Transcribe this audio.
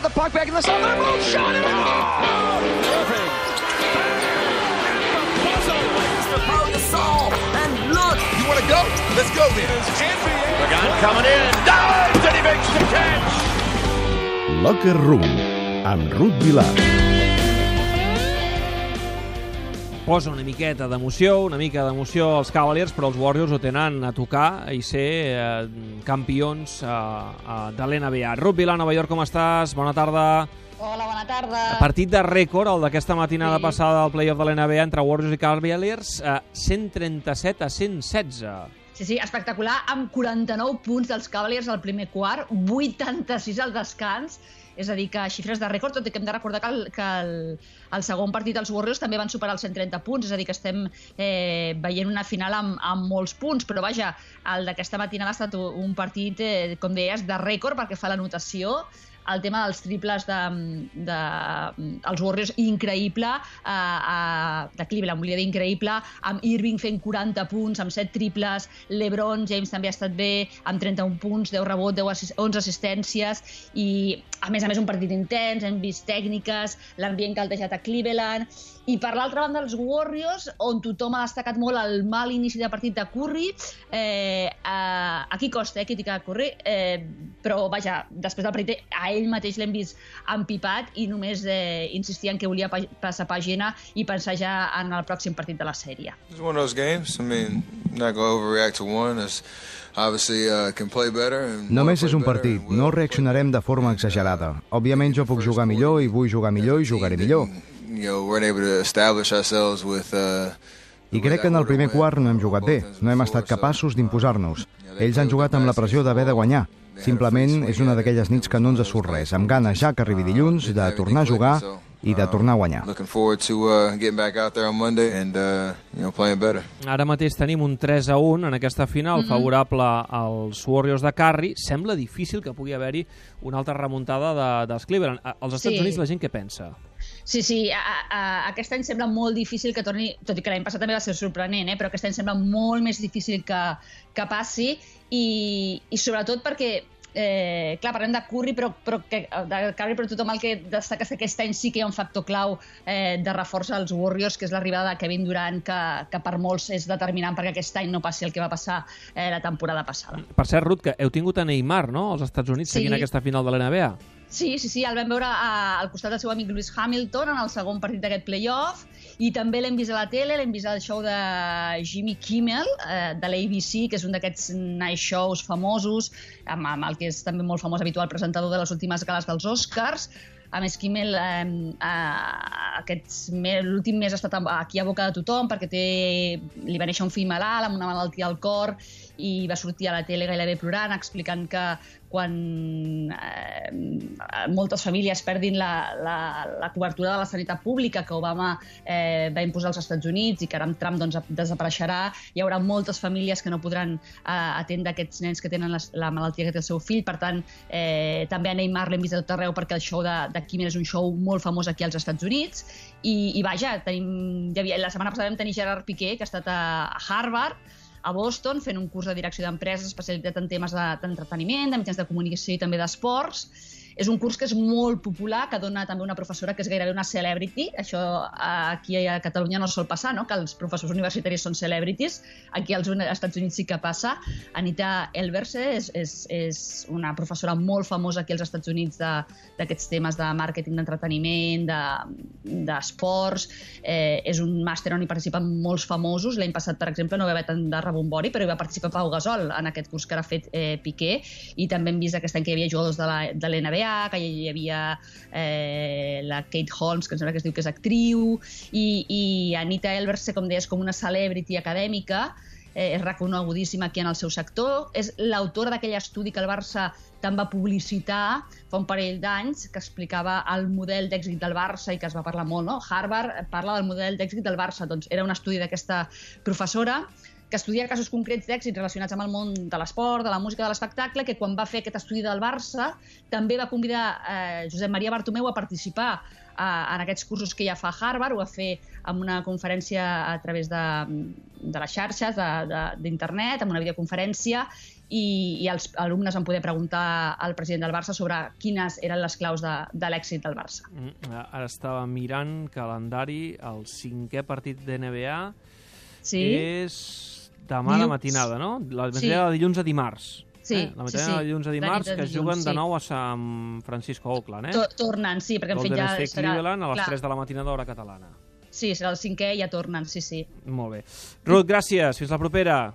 got the puck back in the zone. They're both shot it out. Look, You want to go? Let's go then. Coming in. Dives and he makes the catch. Locker Room, Ruth. Posa una miqueta d'emoció, una mica d'emoció als Cavaliers, però els Warriors ho tenen a tocar i ser eh, campions eh, eh, de l'NBA. Ruth Vila, Nova York, com estàs? Bona tarda. Hola, bona tarda. Partit de rècord, el d'aquesta matinada Sí. passada del playoff de l'NBA entre Warriors i Cavaliers, eh, 137 a 116. Sí, sí, espectacular, amb 49 punts dels Cavaliers al primer quart, 86 al descans, és a dir, que xifres de rècord, tot i que hem de recordar que el, que el, el segon partit dels Warriors també van superar els 130 punts, és a dir, que estem eh, veient una final amb, amb molts punts, però vaja, el d'aquesta matinada ha estat un partit, eh, com deies, de rècord perquè fa l'anotació, el tema dels triples de, de els Warriors, increïble, eh, eh, de Cleveland, volia dir increïble, amb Irving fent 40 punts, amb 7 triples, LeBron James també ha estat bé, amb 31 punts, 10 rebot, 10 assis 11 assistències, i a més a més un partit intens, hem vist tècniques, l'ambient altejat a Cleveland, i per l'altra banda els Warriors, on tothom ha destacat molt el mal inici de partit de Curry, eh, eh, aquí costa eh, criticar Curry, eh, però vaja, després del partit a mateix l'hem vist empipat i només eh, insistia en que volia pa passar pàgina i pensar ja en el pròxim partit de la sèrie. It's one of those games. I mean, not going to overreact to one. It's uh, Només és un partit, no reaccionarem de forma exagerada. Òbviament jo puc jugar millor i vull jugar millor i jugaré millor. You know, we're able to establish ourselves with. Uh, I crec que en el primer quart no hem jugat bé, no hem estat capaços d'imposar-nos. Ells han jugat amb la pressió d'haver de guanyar. Simplement és una d'aquelles nits que no ens surt res, amb ganes ja que arribi dilluns de tornar a jugar i de tornar a guanyar. Uh, uh. Ara mateix tenim un 3 a 1 en aquesta final Mhm. favorable als Warriors de Curry. Sembla difícil que pugui haver-hi una altra remuntada de, dels Cleveland. Als Estats Sí. Units la gent què pensa? Sí, sí, a, a, aquest any sembla molt difícil que torni, tot i que l'any passat també va ser sorprenent, eh? però aquest any sembla molt més difícil que, que passi i, i sobretot perquè Eh, clar, parlem de Curry, però, però que, de Curry, però tothom el que destaca és que aquest any sí que hi ha un factor clau eh, de reforç als Warriors, que és l'arribada de Kevin Durant, que, que per molts és determinant perquè aquest any no passi el que va passar eh, la temporada passada. Per cert, Ruth, que heu tingut a Neymar, no?, als Estats Units, Sí. seguint aquesta final de l'NBA. Sí, sí, sí, el vam veure a, al costat del seu amic Lewis Hamilton en el segon partit d'aquest playoff i també l'hem vist a la tele, l'hem vist al show de Jimmy Kimmel, eh, de l'ABC, que és un d'aquests night shows famosos, amb, amb el que és també molt famós habitual presentador de les últimes gales dels Oscars. A més, Kimmel eh, eh, l'últim mes ha estat aquí a boca de tothom perquè té, li va néixer un fill malalt amb una malaltia al cor i va sortir a la tele gairebé plorant explicant que quan eh, moltes famílies perdin la, la, la cobertura de la sanitat pública que Obama eh, va imposar als Estats Units i que ara amb Trump doncs, desapareixerà, hi haurà moltes famílies que no podran eh, atendre aquests nens que tenen la, la malaltia que té el seu fill. Per tant, eh, també a Neymar l'hem vist a tot arreu perquè el show de, de Kimmel és un show molt famós aquí als Estats Units i, i vaja, tenim, hi havia, la setmana passada vam tenir Gerard Piqué, que ha estat a, a Harvard, a Boston fent un curs de direcció d'empreses especialitzat en temes de- d'entreteniment, de mitjans de comunicació i també d'esports. És un curs que és molt popular, que dona també una professora que és gairebé una celebrity. Això eh, aquí a Catalunya no sol passar, no? que els professors universitaris són celebrities. Aquí als Estats Units sí que passa. Anita Elverse és, és, és una professora molt famosa aquí als Estats Units d'aquests temes de màrqueting, d'entreteniment, de- d'esports. Eh, és un màster on hi participen molts famosos. L'any passat, per exemple, no va haver tant de rebombori, però hi va participar Pau Gasol en aquest curs que ara ha fet eh, Piqué. I també hem vist aquest any que hi havia jugadors de la- l'NBA, que hi havia eh, la Kate Holmes, que em sembla que es diu que és actriu, i, i Anita Elverse, com deies, com una celebrity acadèmica, eh, és reconegudíssima aquí en el seu sector, és l'autora d'aquell estudi que el Barça tant va publicitar fa un parell d'anys, que explicava el model d'èxit del Barça i que es va parlar molt, no? Harvard parla del model d'èxit del Barça, doncs era un estudi d'aquesta professora que estudia casos concrets d'èxit relacionats amb el món de l'esport, de la música, de l'espectacle, que quan va fer aquest estudi del Barça també va convidar eh, Josep Maria Bartomeu a participar eh, en aquests cursos que ja fa a Harvard, ho va fer amb una conferència a través de, de les xarxes, d'internet, amb una videoconferència, i, i els alumnes van poder preguntar al president del Barça sobre quines eren les claus de, de l'èxit del Barça. Mm, Ara estava mirant calendari, el cinquè partit de NBA Sí? és demà a la Dilluns. matinada, no? La Sí. matinada de dilluns a dimarts. Sí, eh? La sí, matinada sí. de dilluns a De dimarts, de que es dilluns, juguen de sí. nou a San Francisco Oakland, eh? To tornen, sí, perquè han fet Golden ja... State serà- Cleveland a les clar, 3 de la matinada hora catalana. Sí, serà el cinquè i ja tornen, sí, sí. Molt bé. Ruth, gràcies. Fins la propera.